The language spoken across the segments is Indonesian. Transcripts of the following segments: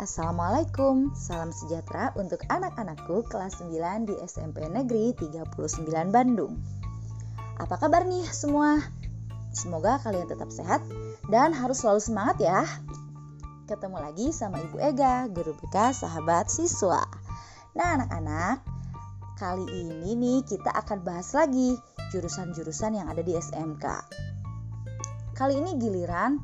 Assalamualaikum, salam sejahtera untuk anak-anakku kelas 9 di SMP Negeri 39 Bandung. Apa kabar nih semua? Semoga kalian tetap sehat dan harus selalu semangat ya. Ketemu lagi sama Ibu Ega, guru BK sahabat siswa. Nah anak-anak, kali ini nih kita akan bahas lagi jurusan-jurusan yang ada di SMK. Kali ini giliran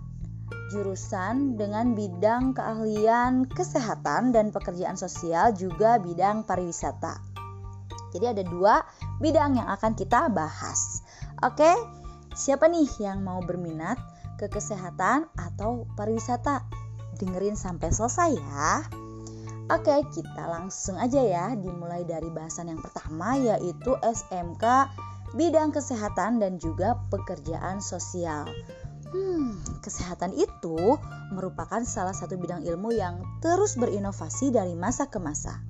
jurusan dengan bidang keahlian kesehatan dan pekerjaan sosial juga bidang pariwisata. Jadi ada dua bidang yang akan kita bahas. Oke, siapa nih yang mau berminat ke kesehatan atau pariwisata? Dengerin sampai selesai ya. Oke, kita langsung aja ya dimulai dari bahasan yang pertama yaitu SMK bidang kesehatan dan juga pekerjaan sosial. Hmm, kesehatan itu merupakan salah satu bidang ilmu yang terus berinovasi dari masa ke masa.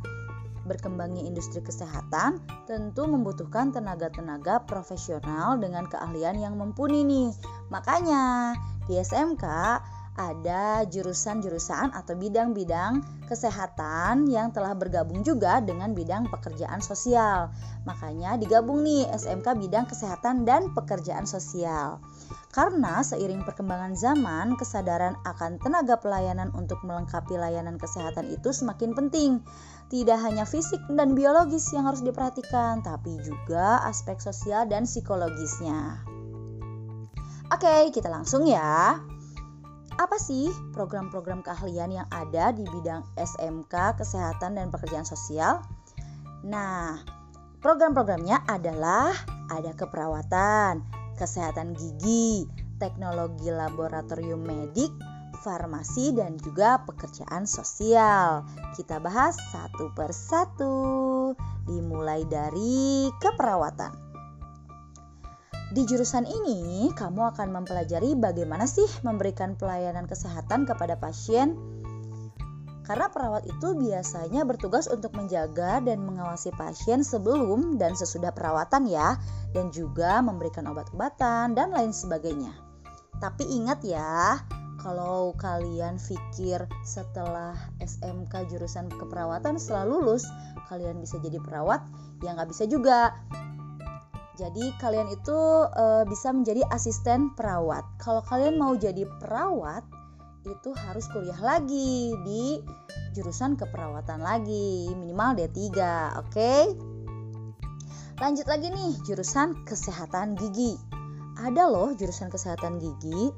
Berkembangnya industri kesehatan tentu membutuhkan tenaga-tenaga profesional dengan keahlian yang mumpuni nih. Makanya di SMK ada jurusan-jurusan atau bidang-bidang kesehatan yang telah bergabung juga dengan bidang pekerjaan sosial. Makanya digabung nih SMK bidang kesehatan dan pekerjaan sosial. Karena seiring perkembangan zaman, kesadaran akan tenaga pelayanan untuk melengkapi layanan kesehatan itu semakin penting. Tidak hanya fisik dan biologis yang harus diperhatikan, tapi juga aspek sosial dan psikologisnya. Oke, kita langsung ya. Apa sih program-program keahlian yang ada di bidang SMK Kesehatan dan Pekerjaan Sosial? Nah, program-programnya adalah ada keperawatan, kesehatan gigi, teknologi laboratorium medik, farmasi, dan juga pekerjaan sosial. Kita bahas satu persatu, dimulai dari keperawatan. Di jurusan ini, kamu akan mempelajari bagaimana sih memberikan pelayanan kesehatan kepada pasien. Karena perawat itu biasanya bertugas untuk menjaga dan mengawasi pasien sebelum dan sesudah perawatan ya, dan juga memberikan obat-obatan dan lain sebagainya. Tapi ingat ya, kalau kalian pikir setelah SMK jurusan keperawatan setelah lulus kalian bisa jadi perawat, ya nggak bisa juga jadi kalian itu e, bisa menjadi asisten perawat. Kalau kalian mau jadi perawat itu harus kuliah lagi di jurusan keperawatan lagi, minimal D3, oke? Okay? Lanjut lagi nih, jurusan kesehatan gigi. Ada loh jurusan kesehatan gigi,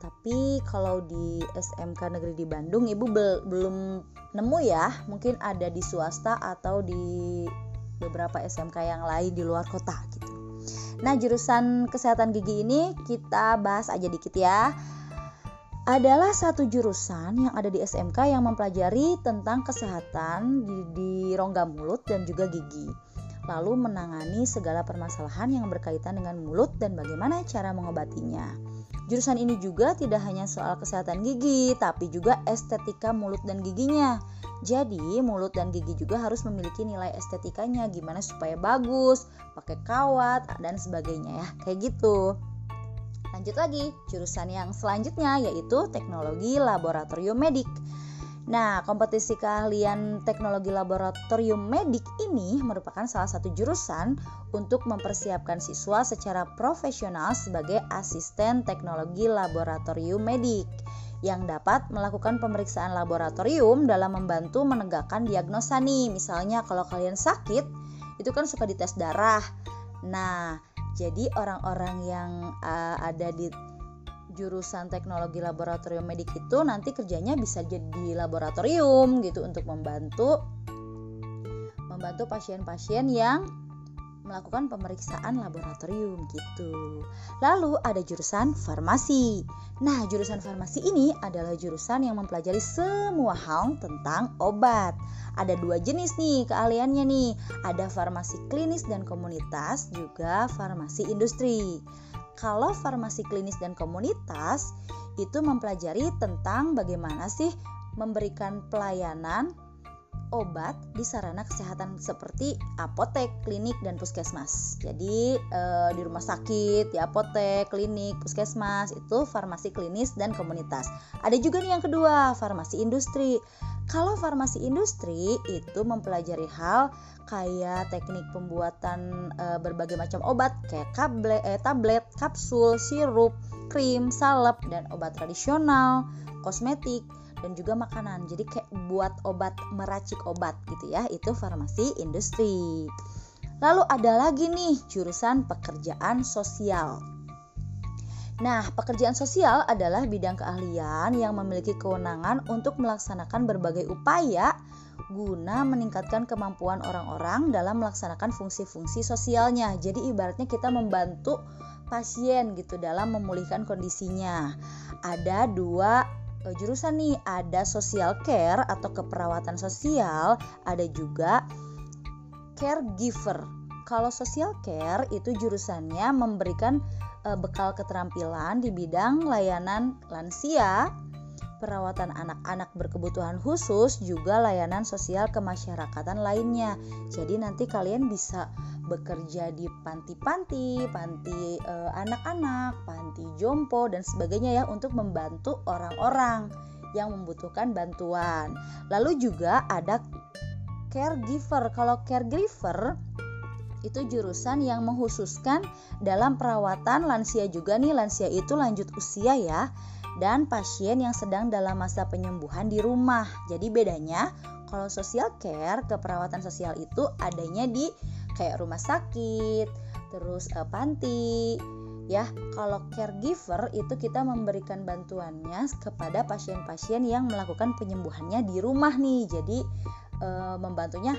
tapi kalau di SMK Negeri di Bandung Ibu belum nemu ya, mungkin ada di swasta atau di beberapa SMK yang lain di luar kota gitu. Nah, jurusan kesehatan gigi ini kita bahas aja dikit ya. Adalah satu jurusan yang ada di SMK yang mempelajari tentang kesehatan di, di rongga mulut dan juga gigi. Lalu menangani segala permasalahan yang berkaitan dengan mulut dan bagaimana cara mengobatinya. Jurusan ini juga tidak hanya soal kesehatan gigi, tapi juga estetika mulut dan giginya. Jadi, mulut dan gigi juga harus memiliki nilai estetikanya gimana supaya bagus, pakai kawat dan sebagainya ya. Kayak gitu. Lanjut lagi, jurusan yang selanjutnya yaitu teknologi laboratorium medik. Nah, kompetisi keahlian teknologi laboratorium medik ini merupakan salah satu jurusan untuk mempersiapkan siswa secara profesional sebagai asisten teknologi laboratorium medik yang dapat melakukan pemeriksaan laboratorium dalam membantu menegakkan diagnosa nih. Misalnya kalau kalian sakit, itu kan suka dites darah. Nah, jadi orang-orang yang uh, ada di jurusan teknologi laboratorium medik itu nanti kerjanya bisa jadi laboratorium gitu untuk membantu membantu pasien-pasien yang melakukan pemeriksaan laboratorium gitu. Lalu ada jurusan farmasi. Nah, jurusan farmasi ini adalah jurusan yang mempelajari semua hal tentang obat. Ada dua jenis nih keahliannya nih. Ada farmasi klinis dan komunitas, juga farmasi industri. Kalau farmasi klinis dan komunitas itu mempelajari tentang bagaimana sih memberikan pelayanan obat di sarana kesehatan seperti apotek, klinik, dan puskesmas. Jadi e, di rumah sakit, di apotek, klinik, puskesmas itu farmasi klinis dan komunitas. Ada juga nih yang kedua, farmasi industri. Kalau farmasi industri itu mempelajari hal kayak teknik pembuatan e, berbagai macam obat kayak kable, eh, tablet, kapsul, sirup, krim, salep dan obat tradisional, kosmetik dan juga makanan. Jadi kayak buat obat meracik obat gitu ya. Itu farmasi industri. Lalu ada lagi nih jurusan pekerjaan sosial. Nah, pekerjaan sosial adalah bidang keahlian yang memiliki kewenangan untuk melaksanakan berbagai upaya guna meningkatkan kemampuan orang-orang dalam melaksanakan fungsi-fungsi sosialnya. Jadi ibaratnya kita membantu pasien gitu dalam memulihkan kondisinya. Ada dua e, jurusan nih, ada social care atau keperawatan sosial, ada juga caregiver. Kalau social care itu jurusannya memberikan uh, bekal keterampilan di bidang layanan lansia, perawatan anak-anak berkebutuhan khusus, juga layanan sosial kemasyarakatan lainnya. Jadi nanti kalian bisa bekerja di panti-panti, panti eh, anak-anak, panti jompo dan sebagainya ya untuk membantu orang-orang yang membutuhkan bantuan. Lalu juga ada caregiver. Kalau caregiver itu jurusan yang menghususkan dalam perawatan lansia juga nih. Lansia itu lanjut usia ya. Dan pasien yang sedang dalam masa penyembuhan di rumah. Jadi bedanya kalau social care keperawatan sosial itu adanya di kayak rumah sakit, terus uh, panti, ya. Kalau caregiver itu kita memberikan bantuannya kepada pasien-pasien yang melakukan penyembuhannya di rumah nih. Jadi e, membantunya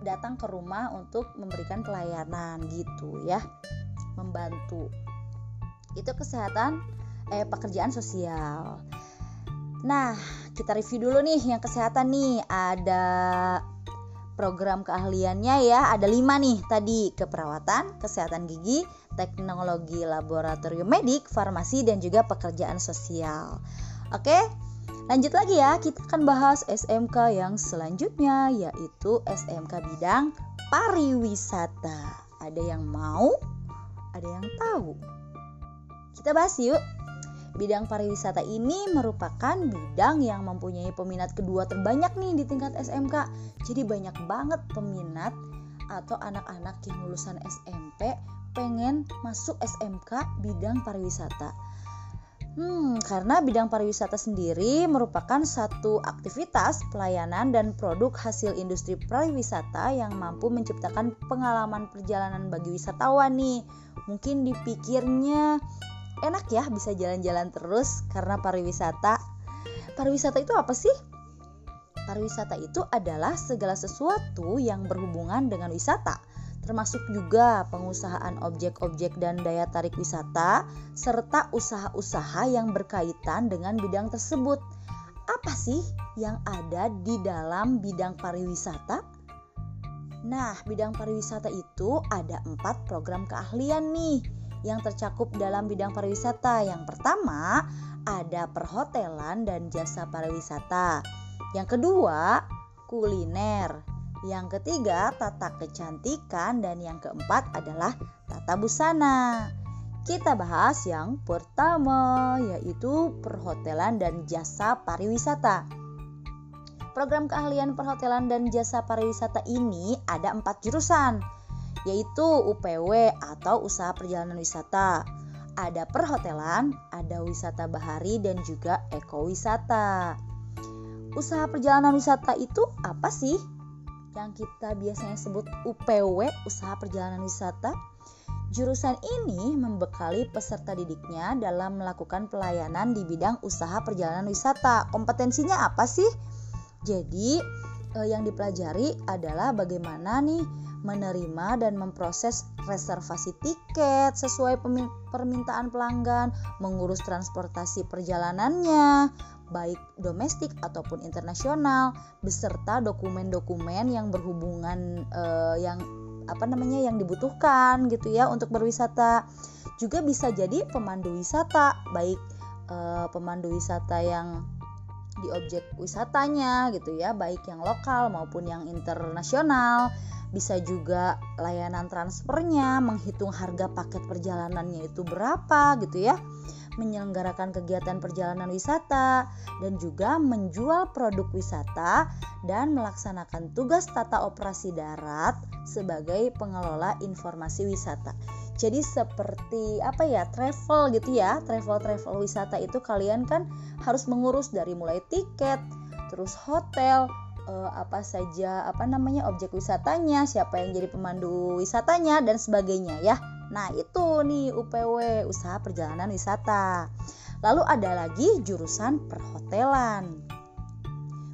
datang ke rumah untuk memberikan pelayanan gitu ya membantu. Itu kesehatan eh pekerjaan sosial. Nah kita review dulu nih yang kesehatan nih. Ada program keahliannya ya. Ada lima nih. Tadi keperawatan kesehatan gigi teknologi laboratorium medik farmasi dan juga pekerjaan sosial. Oke Lanjut lagi ya, kita akan bahas SMK yang selanjutnya yaitu SMK bidang pariwisata. Ada yang mau? Ada yang tahu? Kita bahas yuk. Bidang pariwisata ini merupakan bidang yang mempunyai peminat kedua terbanyak nih di tingkat SMK. Jadi banyak banget peminat atau anak-anak yang lulusan SMP pengen masuk SMK bidang pariwisata. Hmm, karena bidang pariwisata sendiri merupakan satu aktivitas pelayanan dan produk hasil industri pariwisata yang mampu menciptakan pengalaman perjalanan bagi wisatawan nih. Mungkin dipikirnya enak ya bisa jalan-jalan terus karena pariwisata. Pariwisata itu apa sih? Pariwisata itu adalah segala sesuatu yang berhubungan dengan wisata termasuk juga pengusahaan objek-objek dan daya tarik wisata, serta usaha-usaha yang berkaitan dengan bidang tersebut. Apa sih yang ada di dalam bidang pariwisata? Nah, bidang pariwisata itu ada empat program keahlian nih yang tercakup dalam bidang pariwisata. Yang pertama, ada perhotelan dan jasa pariwisata. Yang kedua, kuliner. Yang ketiga, tata kecantikan dan yang keempat adalah tata busana. Kita bahas yang pertama yaitu perhotelan dan jasa pariwisata. Program keahlian perhotelan dan jasa pariwisata ini ada empat jurusan, yaitu UPW atau usaha perjalanan wisata. Ada perhotelan, ada wisata bahari dan juga ekowisata. Usaha perjalanan wisata itu apa sih? Yang kita biasanya sebut UPW, usaha perjalanan wisata. Jurusan ini membekali peserta didiknya dalam melakukan pelayanan di bidang usaha perjalanan wisata. Kompetensinya apa sih? Jadi, eh, yang dipelajari adalah bagaimana nih menerima dan memproses reservasi tiket sesuai permintaan pelanggan, mengurus transportasi perjalanannya, baik domestik ataupun internasional, beserta dokumen-dokumen yang berhubungan eh, yang apa namanya yang dibutuhkan gitu ya untuk berwisata. Juga bisa jadi pemandu wisata, baik eh, pemandu wisata yang di objek wisatanya gitu ya, baik yang lokal maupun yang internasional bisa juga layanan transfernya, menghitung harga paket perjalanannya itu berapa gitu ya. Menyelenggarakan kegiatan perjalanan wisata, dan juga menjual produk wisata dan melaksanakan tugas tata operasi darat sebagai pengelola informasi wisata. Jadi seperti apa ya travel gitu ya, travel travel wisata itu kalian kan harus mengurus dari mulai tiket, terus hotel, uh, apa saja apa namanya objek wisatanya, siapa yang jadi pemandu wisatanya dan sebagainya ya. Nah, itu nih UPW, usaha perjalanan wisata. Lalu ada lagi jurusan perhotelan.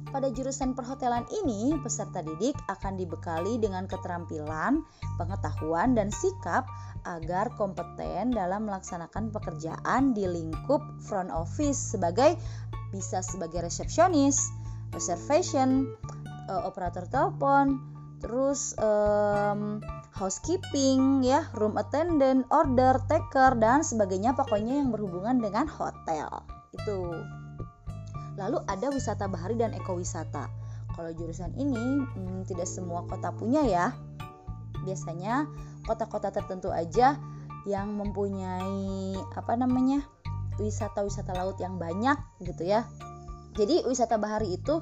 Pada jurusan perhotelan ini, peserta didik akan dibekali dengan keterampilan, pengetahuan, dan sikap agar kompeten dalam melaksanakan pekerjaan di lingkup front office sebagai bisa sebagai resepsionis, reservation, uh, operator telepon, terus um, housekeeping ya, room attendant, order taker dan sebagainya pokoknya yang berhubungan dengan hotel. Itu. Lalu ada wisata bahari dan ekowisata. Kalau jurusan ini hmm, tidak semua kota punya ya. Biasanya kota-kota tertentu aja yang mempunyai apa namanya? wisata-wisata laut yang banyak gitu ya. Jadi wisata bahari itu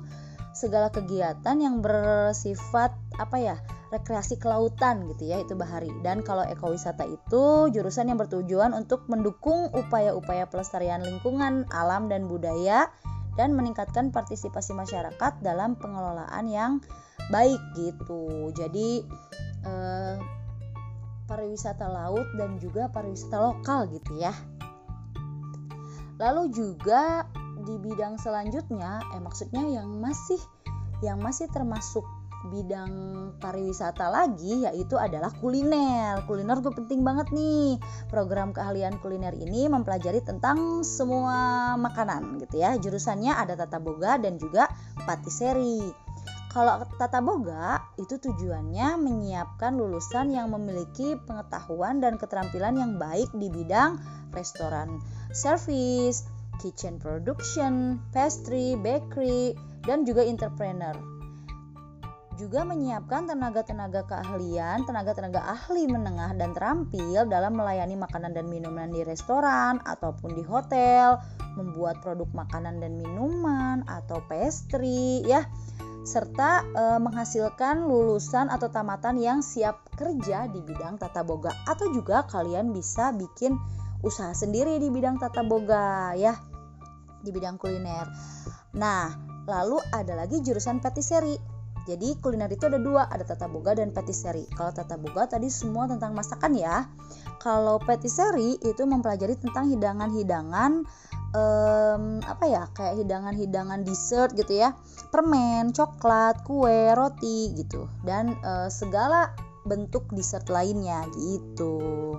segala kegiatan yang bersifat apa ya rekreasi kelautan gitu ya itu bahari. Dan kalau ekowisata itu jurusan yang bertujuan untuk mendukung upaya-upaya pelestarian lingkungan alam dan budaya dan meningkatkan partisipasi masyarakat dalam pengelolaan yang baik gitu. Jadi eh, pariwisata laut dan juga pariwisata lokal gitu ya. Lalu juga di bidang selanjutnya eh maksudnya yang masih yang masih termasuk bidang pariwisata lagi yaitu adalah kuliner. Kuliner gue penting banget nih. Program keahlian kuliner ini mempelajari tentang semua makanan gitu ya. Jurusannya ada tata boga dan juga patisserie. Kalau tata boga itu tujuannya menyiapkan lulusan yang memiliki pengetahuan dan keterampilan yang baik di bidang restoran, service, kitchen production, pastry, bakery, dan juga entrepreneur. Juga menyiapkan tenaga-tenaga keahlian, tenaga-tenaga ahli menengah dan terampil dalam melayani makanan dan minuman di restoran ataupun di hotel, membuat produk makanan dan minuman atau pastry ya serta e, menghasilkan lulusan atau tamatan yang siap kerja di bidang tata boga atau juga kalian bisa bikin usaha sendiri di bidang tata boga ya di bidang kuliner. Nah, lalu ada lagi jurusan patisserie. Jadi kuliner itu ada dua, ada tata boga dan patisserie. Kalau tata boga tadi semua tentang masakan ya. Kalau patisserie itu mempelajari tentang hidangan-hidangan um, apa ya kayak hidangan-hidangan dessert gitu ya, permen, coklat, kue, roti gitu, dan uh, segala bentuk dessert lainnya gitu.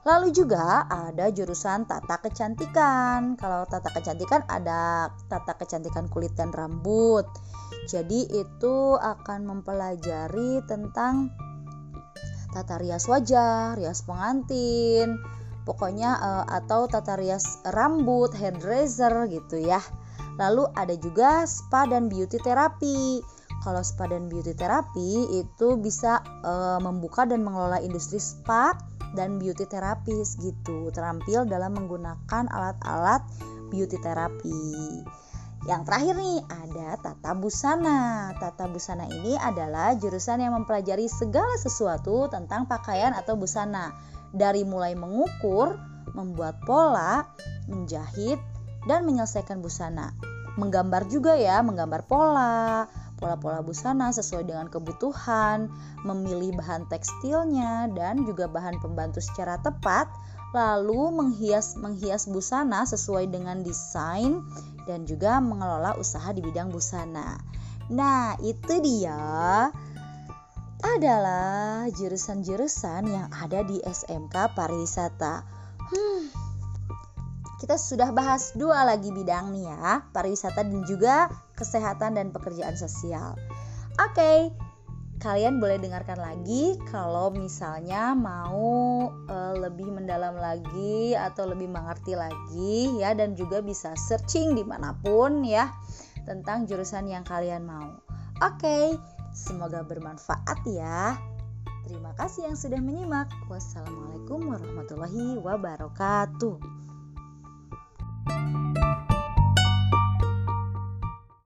Lalu juga ada jurusan tata kecantikan. Kalau tata kecantikan ada tata kecantikan kulit dan rambut. Jadi itu akan mempelajari tentang tata rias wajah, rias pengantin, pokoknya uh, atau tata rias rambut, hairdresser gitu ya. Lalu ada juga spa dan beauty therapy. Kalau spa dan beauty therapy itu bisa uh, membuka dan mengelola industri spa dan beauty therapist gitu, terampil dalam menggunakan alat-alat beauty therapy. Yang terakhir nih ada tata busana. Tata busana ini adalah jurusan yang mempelajari segala sesuatu tentang pakaian atau busana. Dari mulai mengukur, membuat pola, menjahit, dan menyelesaikan busana. Menggambar juga ya, menggambar pola, pola-pola busana sesuai dengan kebutuhan, memilih bahan tekstilnya dan juga bahan pembantu secara tepat, lalu menghias menghias busana sesuai dengan desain dan juga mengelola usaha di bidang busana. Nah, itu dia adalah jurusan-jurusan yang ada di SMK Pariwisata. Hmm, kita sudah bahas dua lagi bidang nih ya, pariwisata dan juga kesehatan dan pekerjaan sosial. Oke, okay, kalian boleh dengarkan lagi kalau misalnya mau uh, lebih mendalam lagi atau lebih mengerti lagi ya dan juga bisa searching di mana pun ya tentang jurusan yang kalian mau. Oke, okay, semoga bermanfaat ya. Terima kasih yang sudah menyimak. Wassalamualaikum warahmatullahi wabarakatuh.